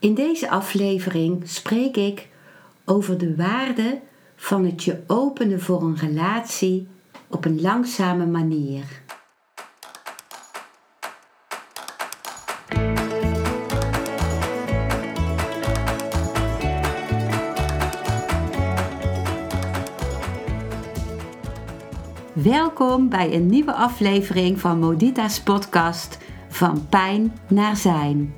In deze aflevering spreek ik over de waarde van het je openen voor een relatie op een langzame manier. Welkom bij een nieuwe aflevering van Modita's podcast Van Pijn naar Zijn.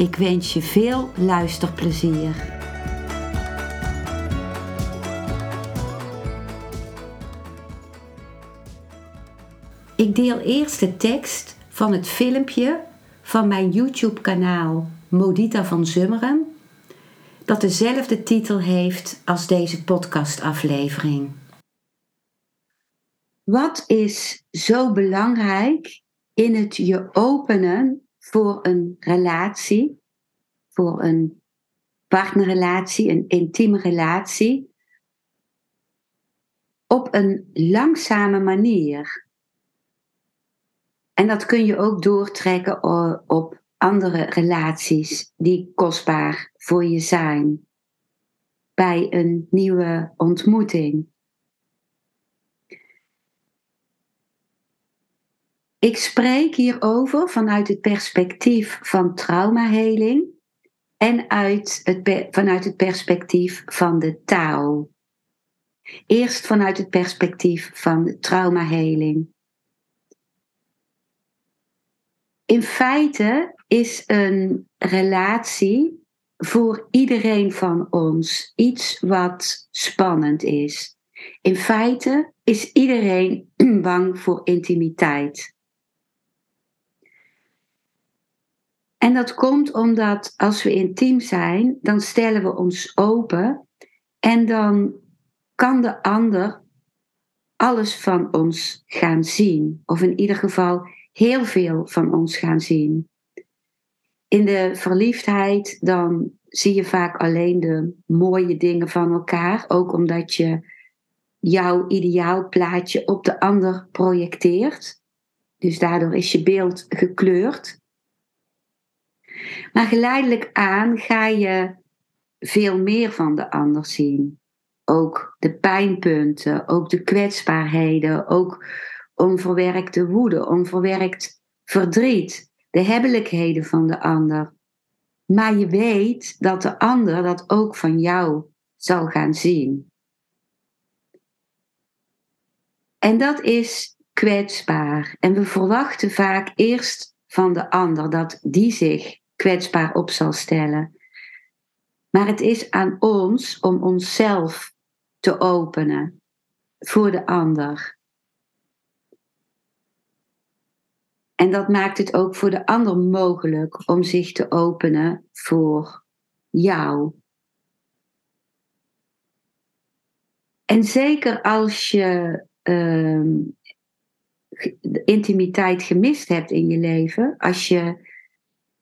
Ik wens je veel luisterplezier. Ik deel eerst de tekst van het filmpje van mijn YouTube-kanaal Modita van Zummeren, dat dezelfde titel heeft als deze podcastaflevering. Wat is zo belangrijk in het je openen voor een relatie, voor een partnerrelatie, een intieme relatie, op een langzame manier. En dat kun je ook doortrekken op andere relaties die kostbaar voor je zijn. Bij een nieuwe ontmoeting. Ik spreek hierover vanuit het perspectief van traumaheling en uit het, vanuit het perspectief van de taal. Eerst vanuit het perspectief van traumaheling. In feite is een relatie voor iedereen van ons iets wat spannend is. In feite is iedereen bang voor intimiteit. En dat komt omdat als we intiem zijn, dan stellen we ons open en dan kan de ander alles van ons gaan zien. Of in ieder geval heel veel van ons gaan zien. In de verliefdheid dan zie je vaak alleen de mooie dingen van elkaar, ook omdat je jouw ideaalplaatje op de ander projecteert. Dus daardoor is je beeld gekleurd. Maar geleidelijk aan ga je veel meer van de ander zien. Ook de pijnpunten, ook de kwetsbaarheden, ook onverwerkte woede, onverwerkt verdriet, de hebbelijkheden van de ander. Maar je weet dat de ander dat ook van jou zal gaan zien. En dat is kwetsbaar. En we verwachten vaak eerst van de ander dat die zich kwetsbaar op zal stellen. Maar het is aan ons om onszelf te openen voor de ander. En dat maakt het ook voor de ander mogelijk om zich te openen voor jou. En zeker als je uh, intimiteit gemist hebt in je leven, als je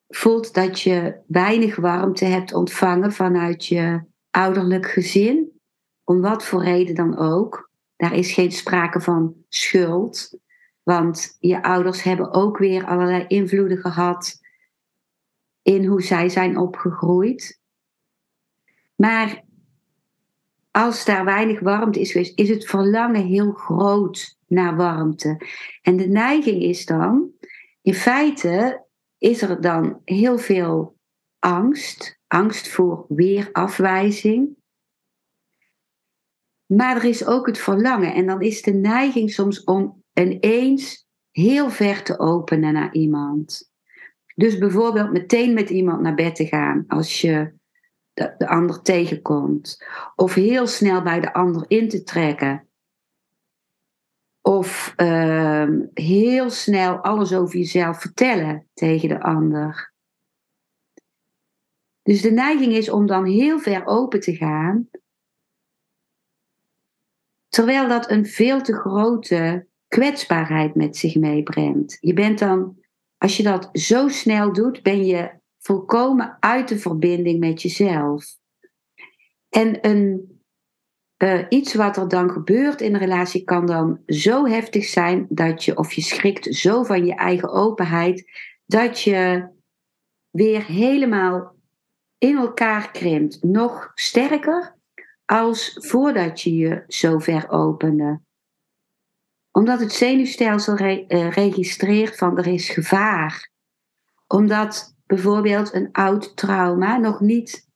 voelt dat je weinig warmte hebt ontvangen vanuit je ouderlijk gezin, om wat voor reden dan ook. Daar is geen sprake van schuld, want je ouders hebben ook weer allerlei invloeden gehad in hoe zij zijn opgegroeid. Maar als daar weinig warmte is geweest, is het verlangen heel groot naar warmte. En de neiging is dan, in feite, is er dan heel veel angst. Angst voor weer afwijzing. Maar er is ook het verlangen. En dan is de neiging soms om ineens heel ver te openen naar iemand. Dus bijvoorbeeld meteen met iemand naar bed te gaan als je de, de ander tegenkomt. Of heel snel bij de ander in te trekken. Of uh, heel snel alles over jezelf vertellen tegen de ander. Dus de neiging is om dan heel ver open te gaan, terwijl dat een veel te grote kwetsbaarheid met zich meebrengt. Je bent dan, als je dat zo snel doet, ben je volkomen uit de verbinding met jezelf. En een, uh, iets wat er dan gebeurt in een relatie kan dan zo heftig zijn dat je, of je schrikt zo van je eigen openheid, dat je weer helemaal in elkaar krimpt. Nog sterker als voordat je je zo ver opende. Omdat het zenuwstelsel re uh, registreert van er is gevaar. Omdat bijvoorbeeld een oud trauma nog niet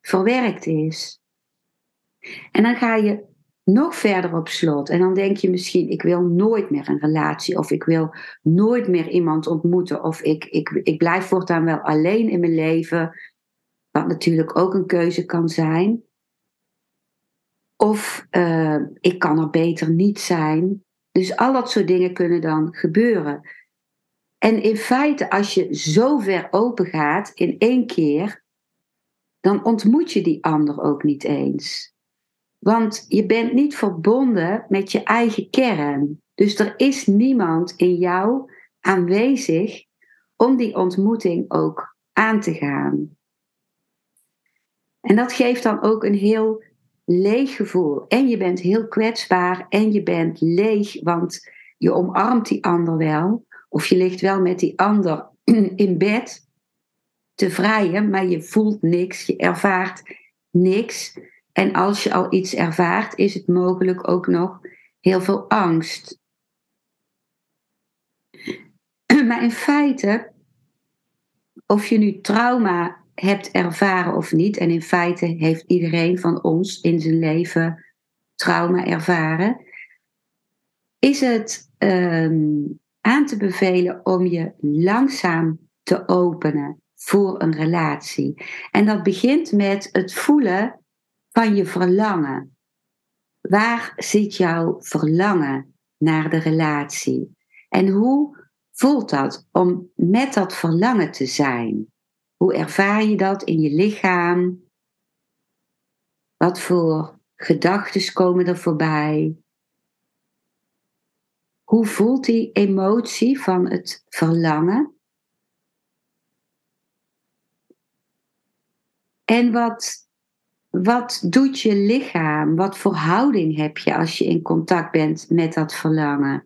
verwerkt is. En dan ga je nog verder op slot. En dan denk je misschien, ik wil nooit meer een relatie. Of ik wil nooit meer iemand ontmoeten. Of ik, ik, ik blijf voortaan wel alleen in mijn leven. Wat natuurlijk ook een keuze kan zijn. Of uh, ik kan er beter niet zijn. Dus al dat soort dingen kunnen dan gebeuren. En in feite, als je zo ver open gaat in één keer, dan ontmoet je die ander ook niet eens. Want je bent niet verbonden met je eigen kern. Dus er is niemand in jou aanwezig om die ontmoeting ook aan te gaan. En dat geeft dan ook een heel leeg gevoel. En je bent heel kwetsbaar en je bent leeg, want je omarmt die ander wel. Of je ligt wel met die ander in bed te vrijen, maar je voelt niks, je ervaart niks. En als je al iets ervaart, is het mogelijk ook nog heel veel angst. Maar in feite, of je nu trauma hebt ervaren of niet, en in feite heeft iedereen van ons in zijn leven trauma ervaren, is het ehm, aan te bevelen om je langzaam te openen voor een relatie. En dat begint met het voelen van je verlangen. Waar zit jouw verlangen naar de relatie? En hoe voelt dat om met dat verlangen te zijn? Hoe ervaar je dat in je lichaam? Wat voor gedachten komen er voorbij? Hoe voelt die emotie van het verlangen? En wat, wat doet je lichaam? Wat voor houding heb je als je in contact bent met dat verlangen?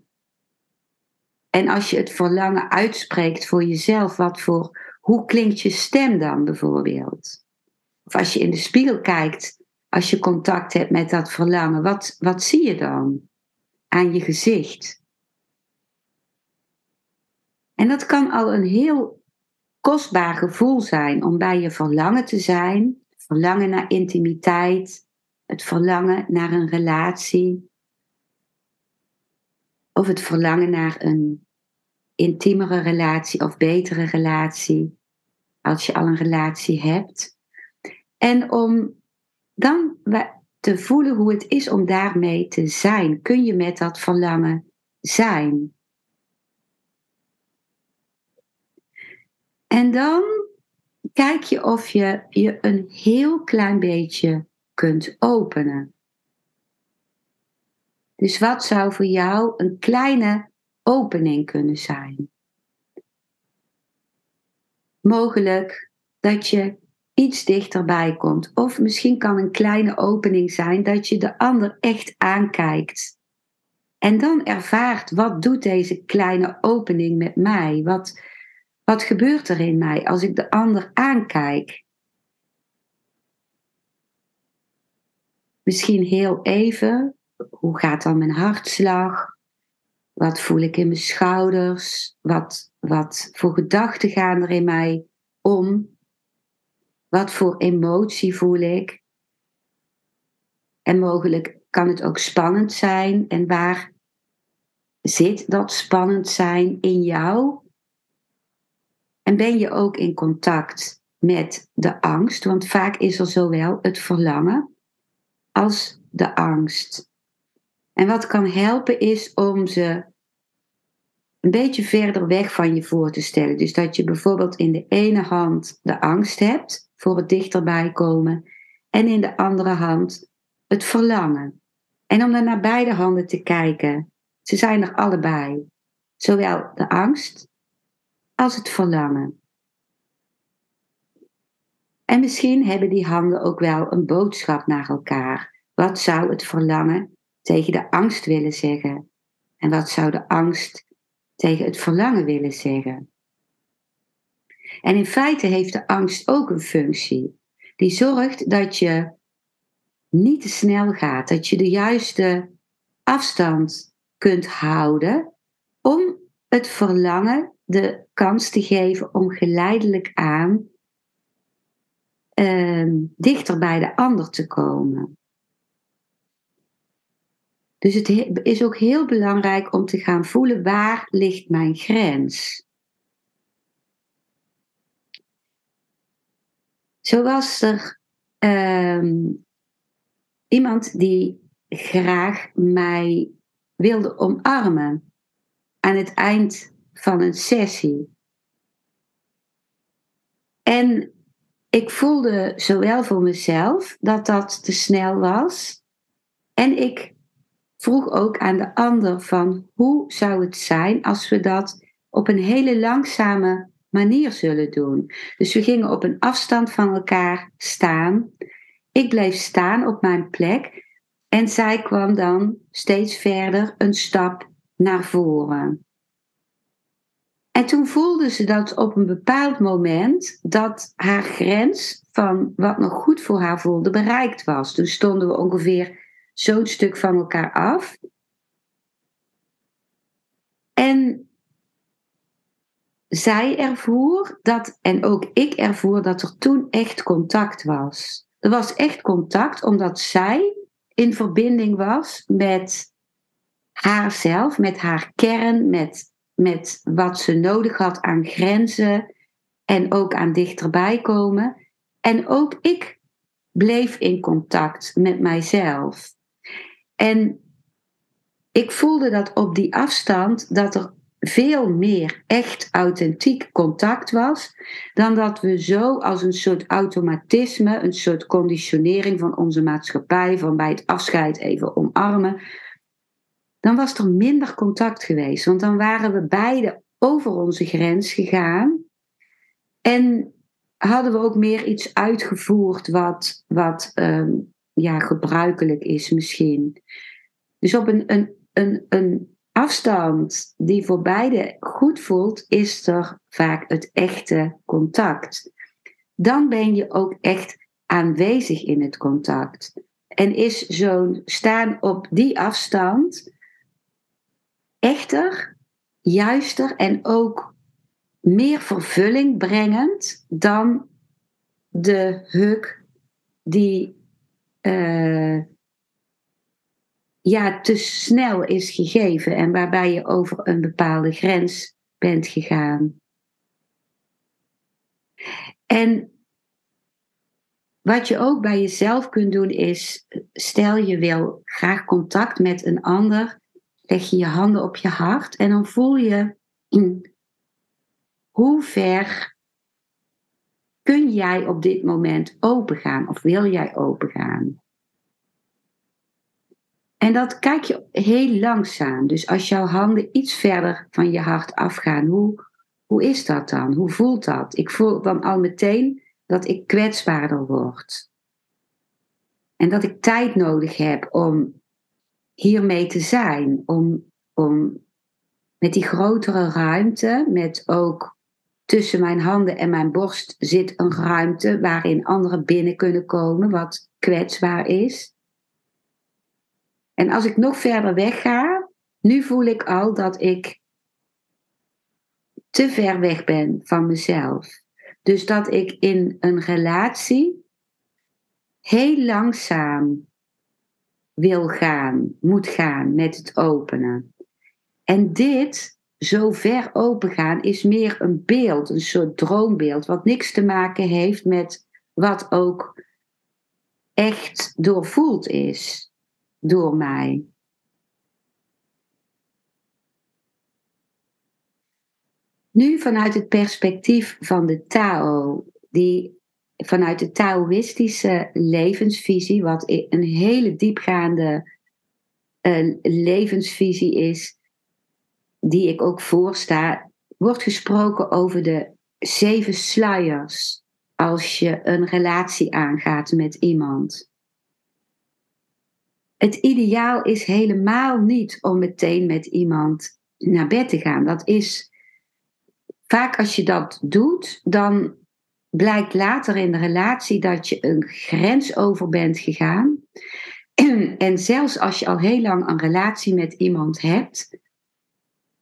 En als je het verlangen uitspreekt voor jezelf, wat voor, hoe klinkt je stem dan bijvoorbeeld? Of als je in de spiegel kijkt, als je contact hebt met dat verlangen, wat, wat zie je dan aan je gezicht? En dat kan al een heel kostbaar gevoel zijn om bij je verlangen te zijn. Verlangen naar intimiteit, het verlangen naar een relatie. Of het verlangen naar een intiemere relatie of betere relatie. Als je al een relatie hebt. En om dan te voelen hoe het is om daarmee te zijn. Kun je met dat verlangen zijn? En dan kijk je of je je een heel klein beetje kunt openen. Dus wat zou voor jou een kleine opening kunnen zijn? Mogelijk dat je iets dichterbij komt. Of misschien kan een kleine opening zijn dat je de ander echt aankijkt. En dan ervaart wat doet deze kleine opening met mij? Wat, wat gebeurt er in mij als ik de ander aankijk? Misschien heel even, hoe gaat dan mijn hartslag? Wat voel ik in mijn schouders? Wat, wat voor gedachten gaan er in mij om? Wat voor emotie voel ik? En mogelijk kan het ook spannend zijn. En waar zit dat spannend zijn in jou? En ben je ook in contact met de angst? Want vaak is er zowel het verlangen als de angst. En wat kan helpen is om ze een beetje verder weg van je voor te stellen. Dus dat je bijvoorbeeld in de ene hand de angst hebt voor het dichterbij komen. En in de andere hand het verlangen. En om dan naar beide handen te kijken. Ze zijn er allebei. Zowel de angst als het verlangen. En misschien hebben die handen ook wel een boodschap naar elkaar. Wat zou het verlangen tegen de angst willen zeggen? En wat zou de angst tegen het verlangen willen zeggen? En in feite heeft de angst ook een functie. Die zorgt dat je niet te snel gaat, dat je de juiste afstand kunt houden om het verlangen de kans te geven om geleidelijk aan uh, dichter bij de ander te komen. Dus het is ook heel belangrijk om te gaan voelen waar ligt mijn grens. Zo was er uh, iemand die graag mij wilde omarmen aan het eind van een sessie. En ik voelde zowel voor mezelf dat dat te snel was. En ik vroeg ook aan de ander van hoe zou het zijn als we dat op een hele langzame manier zullen doen. Dus we gingen op een afstand van elkaar staan. Ik bleef staan op mijn plek en zij kwam dan steeds verder een stap naar voren. En toen voelde ze dat op een bepaald moment dat haar grens van wat nog goed voor haar voelde bereikt was. Toen stonden we ongeveer zo'n stuk van elkaar af. En zij ervoer dat, en ook ik ervoer dat er toen echt contact was. Er was echt contact omdat zij in verbinding was met haarzelf, met haar kern, met, met wat ze nodig had aan grenzen en ook aan dichterbij komen. En ook ik bleef in contact met mijzelf. En ik voelde dat op die afstand dat er veel meer echt authentiek contact was, dan dat we zo als een soort automatisme, een soort conditionering van onze maatschappij, van bij het afscheid even omarmen, dan was er minder contact geweest. Want dan waren we beide over onze grens gegaan en hadden we ook meer iets uitgevoerd wat, wat ehm, ja, gebruikelijk is misschien. Dus op een, een, een, een afstand die voor beide goed voelt, is er vaak het echte contact. Dan ben je ook echt aanwezig in het contact. En is zo'n staan op die afstand echter, juister en ook meer vervulling brengend dan de huk die uh, ja, te snel is gegeven en waarbij je over een bepaalde grens bent gegaan. En wat je ook bij jezelf kunt doen is, stel je wil graag contact met een ander, leg je je handen op je hart en dan voel je hoe ver kun jij op dit moment opengaan of wil jij opengaan? En dat kijk je heel langzaam. Dus als jouw handen iets verder van je hart afgaan, hoe, hoe is dat dan? Hoe voelt dat? Ik voel dan al meteen dat ik kwetsbaarder word. En dat ik tijd nodig heb om hiermee te zijn. Om, om met die grotere ruimte, met ook tussen mijn handen en mijn borst zit een ruimte waarin anderen binnen kunnen komen, wat kwetsbaar is. En als ik nog verder weg ga, nu voel ik al dat ik te ver weg ben van mezelf. Dus dat ik in een relatie heel langzaam wil gaan, moet gaan met het openen. En dit, zo ver open gaan, is meer een beeld, een soort droombeeld, wat niks te maken heeft met wat ook echt doorvoeld is door mij. Nu vanuit het perspectief van de Tao, die vanuit de Taoïstische levensvisie, wat een hele diepgaande uh, levensvisie is, die ik ook voorsta, wordt gesproken over de zeven sluiers als je een relatie aangaat met iemand. Het ideaal is helemaal niet om meteen met iemand naar bed te gaan. Dat is vaak als je dat doet, dan blijkt later in de relatie dat je een grens over bent gegaan. En zelfs als je al heel lang een relatie met iemand hebt,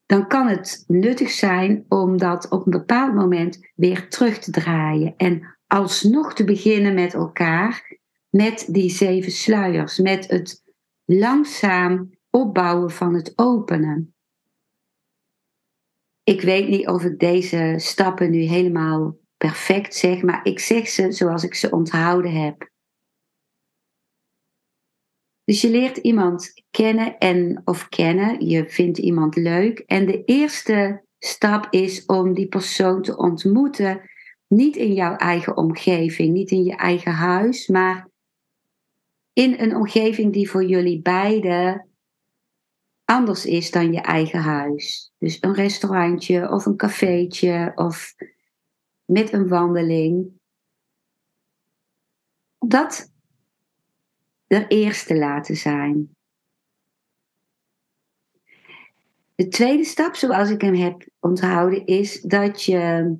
dan kan het nuttig zijn om dat op een bepaald moment weer terug te draaien en alsnog te beginnen met elkaar, met die zeven sluiers, met het langzaam opbouwen van het openen. Ik weet niet of ik deze stappen nu helemaal perfect zeg, maar ik zeg ze zoals ik ze onthouden heb. Dus je leert iemand kennen en of kennen, je vindt iemand leuk en de eerste stap is om die persoon te ontmoeten, niet in jouw eigen omgeving, niet in je eigen huis, maar in een omgeving die voor jullie beiden anders is dan je eigen huis. Dus een restaurantje of een cafeetje of met een wandeling. Dat de eerste laten zijn. De tweede stap, zoals ik hem heb onthouden, is dat je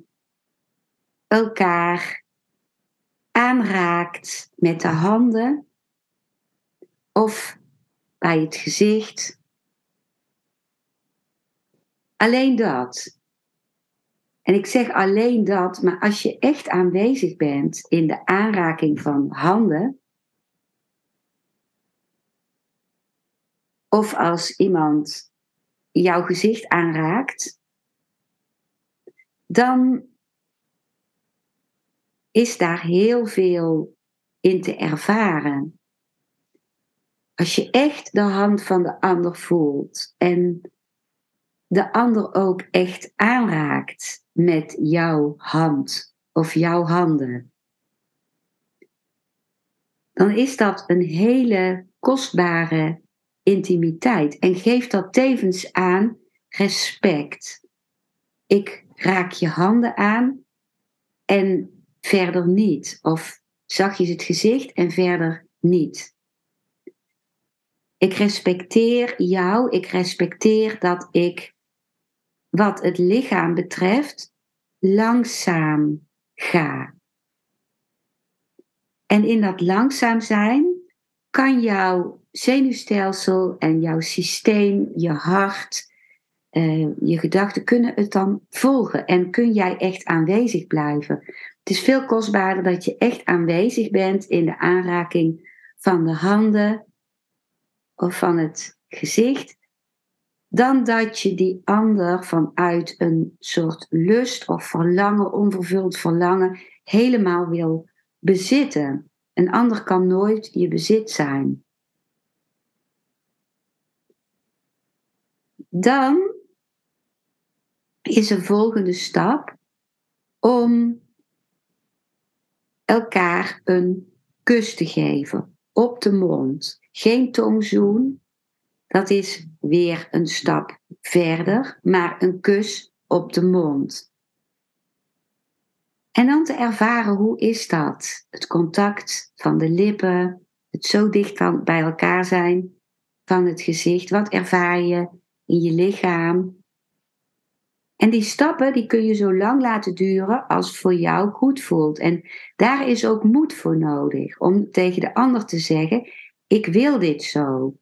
elkaar aanraakt met de handen of bij het gezicht. Alleen dat. En ik zeg alleen dat, maar als je echt aanwezig bent in de aanraking van handen, of als iemand jouw gezicht aanraakt, dan is daar heel veel in te ervaren. Als je echt de hand van de ander voelt en de ander ook echt aanraakt met jouw hand of jouw handen, dan is dat een hele kostbare intimiteit en geeft dat tevens aan respect. Ik raak je handen aan en verder niet. Of zachtjes het gezicht en verder niet. Ik respecteer jou, ik respecteer dat ik, wat het lichaam betreft, langzaam ga. En in dat langzaam zijn kan jouw zenuwstelsel en jouw systeem, je hart, uh, je gedachten kunnen het dan volgen en kun jij echt aanwezig blijven. Het is veel kostbaarder dat je echt aanwezig bent in de aanraking van de handen of van het gezicht, dan dat je die ander vanuit een soort lust of verlangen, onvervuld verlangen, helemaal wil bezitten. Een ander kan nooit je bezit zijn. Dan is een volgende stap om elkaar een kus te geven op de mond. Geen tongzoen, dat is weer een stap verder, maar een kus op de mond. En dan te ervaren hoe is dat? Het contact van de lippen, het zo dicht bij elkaar zijn van het gezicht. Wat ervaar je in je lichaam? En die stappen die kun je zo lang laten duren als voor jou goed voelt. En daar is ook moed voor nodig om tegen de ander te zeggen: Ik wil dit zo.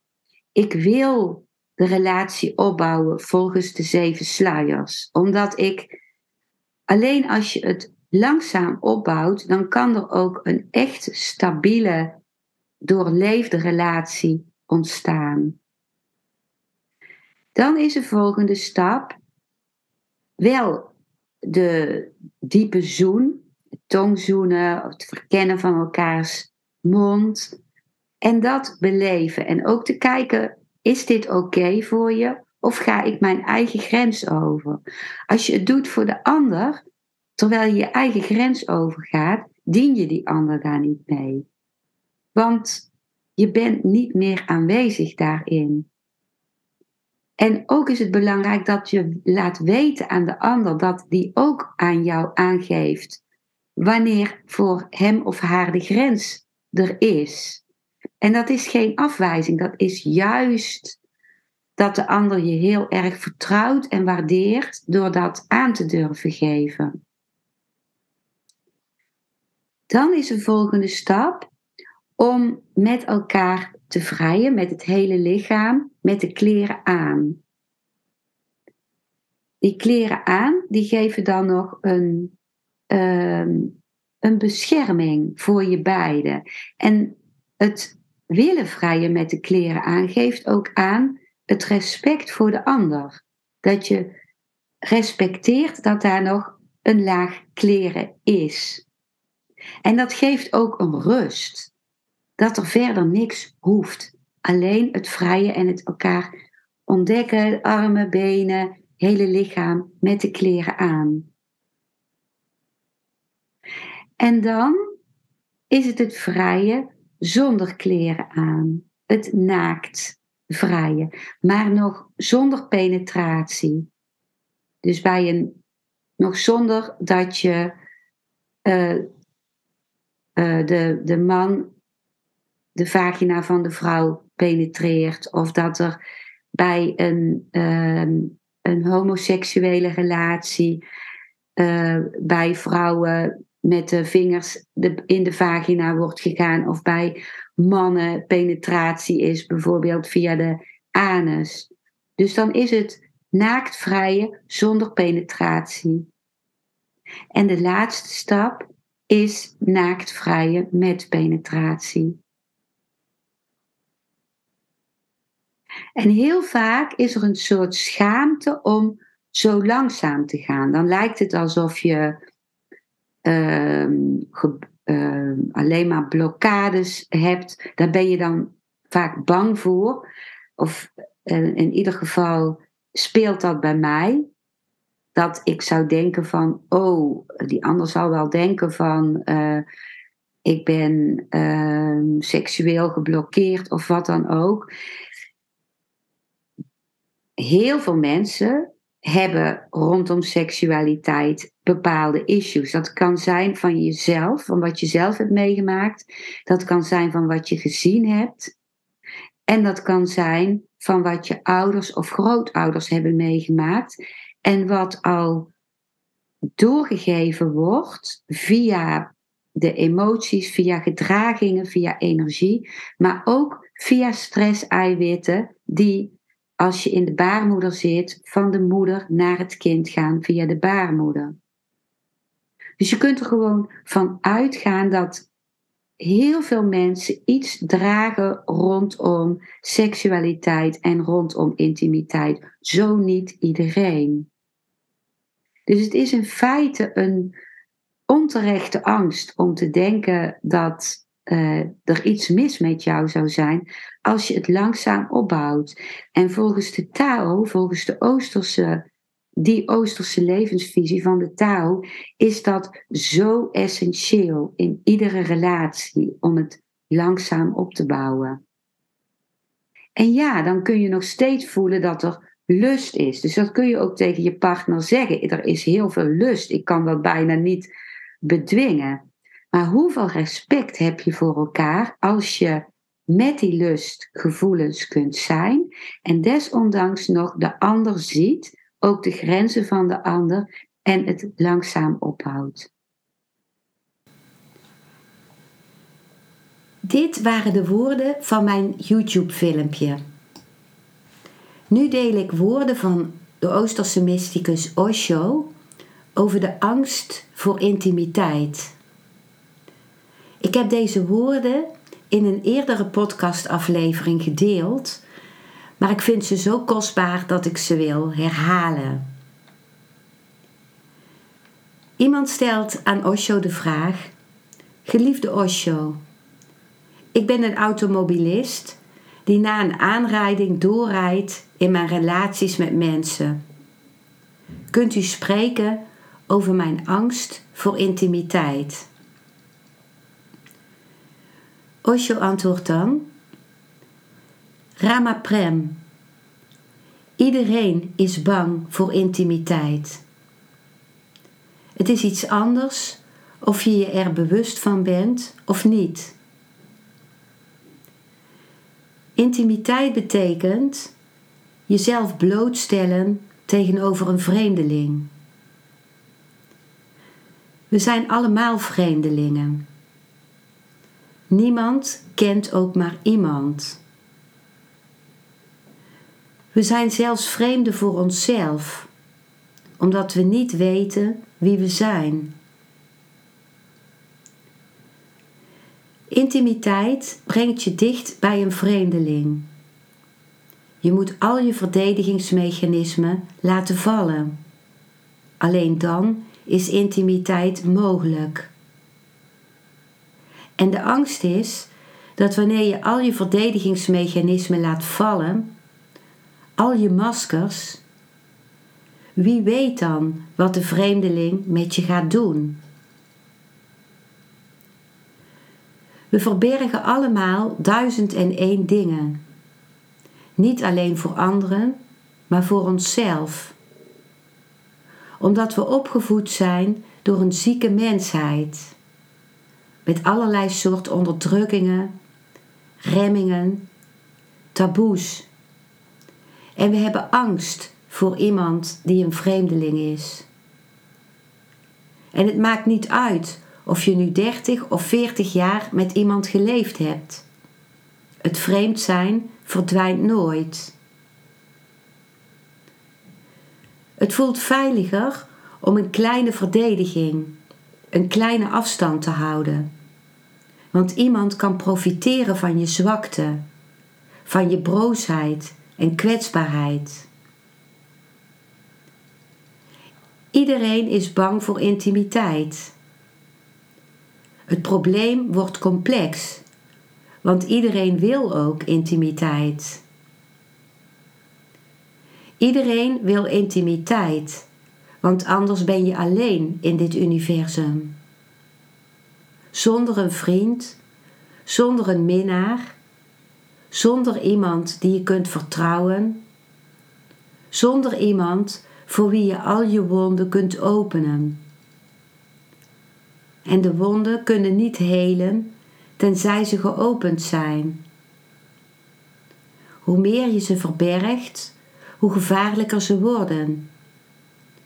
Ik wil de relatie opbouwen volgens de zeven sluiers. Omdat ik alleen als je het langzaam opbouwt, dan kan er ook een echt stabiele, doorleefde relatie ontstaan. Dan is de volgende stap wel de diepe zoen, het tongzoenen, het verkennen van elkaars mond. En dat beleven. En ook te kijken, is dit oké voor je? Of ga ik mijn eigen grens over? Als je het doet voor de ander, terwijl je je eigen grens overgaat, dien je die ander daar niet mee. Want je bent niet meer aanwezig daarin. En ook is het belangrijk dat je laat weten aan de ander dat die ook aan jou aangeeft wanneer voor hem of haar de grens er is. En dat is geen afwijzing, dat is juist dat de ander je heel erg vertrouwt en waardeert door dat aan te durven geven. Dan is de volgende stap om met elkaar te vrijen, met het hele lichaam, met de kleren aan. Die kleren aan, die geven dan nog een, ehm, een bescherming voor je beiden. En het willen vrijen met de kleren aan geeft ook aan het respect voor de ander. Dat je respecteert dat daar nog een laag kleren is. En dat geeft ook een rust. Dat er verder niks hoeft. Alleen het vrije en het elkaar ontdekken, armen, benen, hele lichaam met de kleren aan. En dan is het het vrije zonder kleren aan. Het naakt vrije, maar nog zonder penetratie. Dus bij een, nog zonder dat je uh, uh, de, de man de vagina van de vrouw penetreert, of dat er bij een, uh, een homoseksuele relatie uh, bij vrouwen met de vingers in de vagina wordt gegaan, of bij mannen penetratie is, bijvoorbeeld via de anus. Dus dan is het naaktvrije zonder penetratie. En de laatste stap is naaktvrije met penetratie. En heel vaak is er een soort schaamte om zo langzaam te gaan. Dan lijkt het alsof je uh, uh, alleen maar blokkades hebt, daar ben je dan vaak bang voor. Of uh, in ieder geval speelt dat bij mij. Dat ik zou denken van, oh, die ander zal wel denken van, uh, ik ben ehm, seksueel geblokkeerd of wat dan ook. Heel veel mensen hebben rondom seksualiteit bepaalde issues. Dat kan zijn van jezelf, van wat je zelf hebt meegemaakt. Dat kan zijn van wat je gezien hebt. En dat kan zijn van wat je ouders of grootouders hebben meegemaakt. En wat al doorgegeven wordt via de emoties, via gedragingen, via energie, maar ook via stress-eiwitten die als je in de baarmoeder zit, van de moeder naar het kind gaan via de baarmoeder. Dus je kunt er gewoon van uitgaan dat heel veel mensen iets dragen rondom seksualiteit en rondom intimiteit. Zo niet iedereen. Dus het is in feite een onterechte angst om te denken dat uh, er iets mis met jou zou zijn als je het langzaam opbouwt. En volgens de Tao, volgens de Oosterse, die Oosterse levensvisie van de Tao, is dat zo essentieel in iedere relatie om het langzaam op te bouwen. En ja, dan kun je nog steeds voelen dat er lust is. Dus dat kun je ook tegen je partner zeggen. Er is heel veel lust. Ik kan dat bijna niet bedwingen. Maar hoeveel respect heb je voor elkaar als je met die lust gevoelens kunt zijn en desondanks nog de ander ziet, ook de grenzen van de ander en het langzaam ophoudt. Dit waren de woorden van mijn YouTube-filmpje. Nu deel ik woorden van de Oosterse mysticus Osho over de angst voor intimiteit. Ik heb deze woorden in een eerdere podcastaflevering gedeeld, maar ik vind ze zo kostbaar dat ik ze wil herhalen. Iemand stelt aan Osho de vraag: Geliefde Osho, ik ben een automobilist die na een aanrijding doorrijdt in mijn relaties met mensen. Kunt u spreken over mijn angst voor intimiteit? Osho antwoordt dan: Ramaprem. Iedereen is bang voor intimiteit. Het is iets anders of je je er bewust van bent of niet. Intimiteit betekent jezelf blootstellen tegenover een vreemdeling. We zijn allemaal vreemdelingen. Niemand kent ook maar iemand. We zijn zelfs vreemden voor onszelf, omdat we niet weten wie we zijn. Intimiteit brengt je dicht bij een vreemdeling. Je moet al je verdedigingsmechanismen laten vallen. Alleen dan is intimiteit mogelijk. En de angst is dat wanneer je al je verdedigingsmechanismen laat vallen, al je maskers, wie weet dan wat de vreemdeling met je gaat doen? We verbergen allemaal duizend en één dingen. Niet alleen voor anderen, maar voor onszelf. Omdat we opgevoed zijn door een zieke mensheid. Met allerlei soort onderdrukkingen, remmingen, taboes. En we hebben angst voor iemand die een vreemdeling is. En het maakt niet uit of je nu 30 of 40 jaar met iemand geleefd hebt. Het vreemd zijn verdwijnt nooit. Het voelt veiliger om een kleine verdediging, een kleine afstand te houden. Want iemand kan profiteren van je zwakte, van je broosheid en kwetsbaarheid. Iedereen is bang voor intimiteit. Het probleem wordt complex, want iedereen wil ook intimiteit. Iedereen wil intimiteit, want anders ben je alleen in dit universum. Zonder een vriend, zonder een minnaar, zonder iemand die je kunt vertrouwen, zonder iemand voor wie je al je wonden kunt openen. En de wonden kunnen niet helen tenzij ze geopend zijn. Hoe meer je ze verbergt, hoe gevaarlijker ze worden.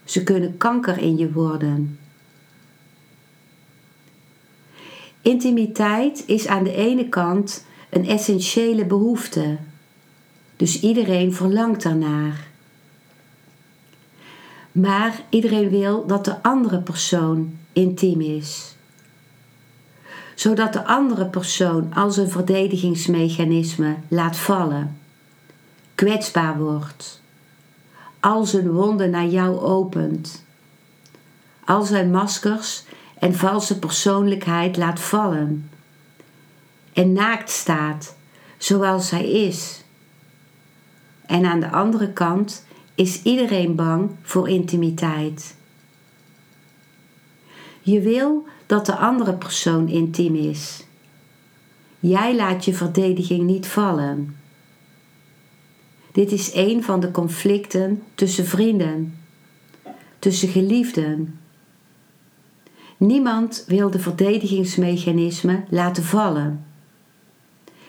Ze kunnen kanker in je worden. Intimiteit is aan de ene kant een essentiële behoefte, dus iedereen verlangt ernaar. Maar iedereen wil dat de andere persoon intiem is. Zodat de andere persoon als een verdedigingsmechanisme laat vallen, kwetsbaar wordt, al zijn wonden naar jou opent, al zijn maskers en valse persoonlijkheid laat vallen en naakt staat zoals hij is. En aan de andere kant is iedereen bang voor intimiteit. Je wil dat de andere persoon intiem is. Jij laat je verdediging niet vallen. Dit is een van de conflicten tussen vrienden, tussen geliefden. Niemand wil de verdedigingsmechanismen laten vallen.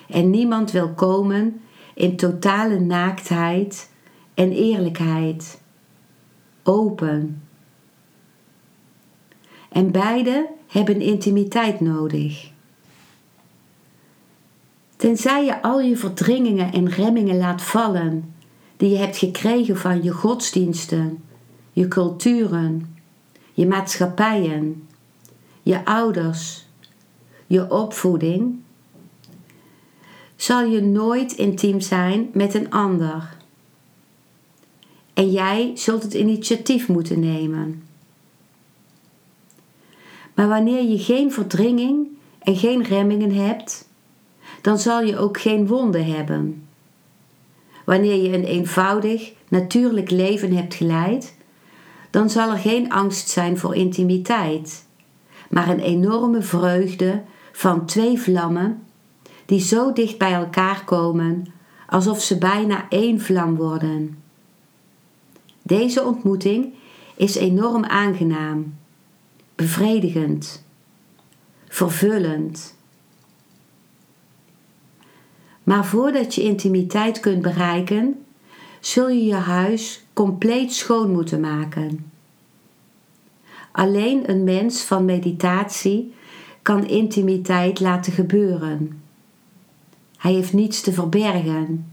En niemand wil komen in totale naaktheid en eerlijkheid. Open. En beide hebben intimiteit nodig. Tenzij je al je verdringingen en remmingen laat vallen die je hebt gekregen van je godsdiensten, je culturen, je maatschappijen, je ouders, je opvoeding, zal je nooit intiem zijn met een ander. En jij zult het initiatief moeten nemen. Maar wanneer je geen verdringing en geen remmingen hebt, dan zal je ook geen wonden hebben. Wanneer je een eenvoudig, natuurlijk leven hebt geleid, dan zal er geen angst zijn voor intimiteit, maar een enorme vreugde van twee vlammen die zo dicht bij elkaar komen alsof ze bijna één vlam worden. Deze ontmoeting is enorm aangenaam, bevredigend, vervullend. Maar voordat je intimiteit kunt bereiken, zul je je huis compleet schoon moeten maken. Alleen een mens van meditatie kan intimiteit laten gebeuren. Hij heeft niets te verbergen.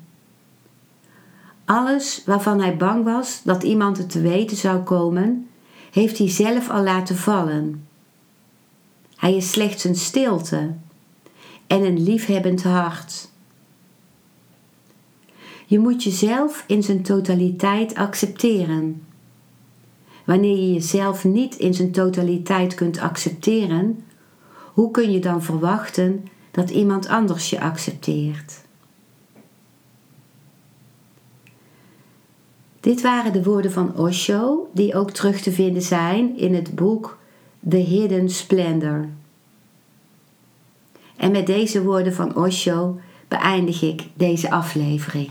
Alles waarvan hij bang was dat iemand het te weten zou komen, heeft hij zelf al laten vallen. Hij is slechts een stilte en een liefhebbend hart. Je moet jezelf in zijn totaliteit accepteren. Wanneer je jezelf niet in zijn totaliteit kunt accepteren, hoe kun je dan verwachten dat iemand anders je accepteert? Dit waren de woorden van Osho, die ook terug te vinden zijn in het boek The Hidden Splendor. En met deze woorden van Osho beëindig ik deze aflevering.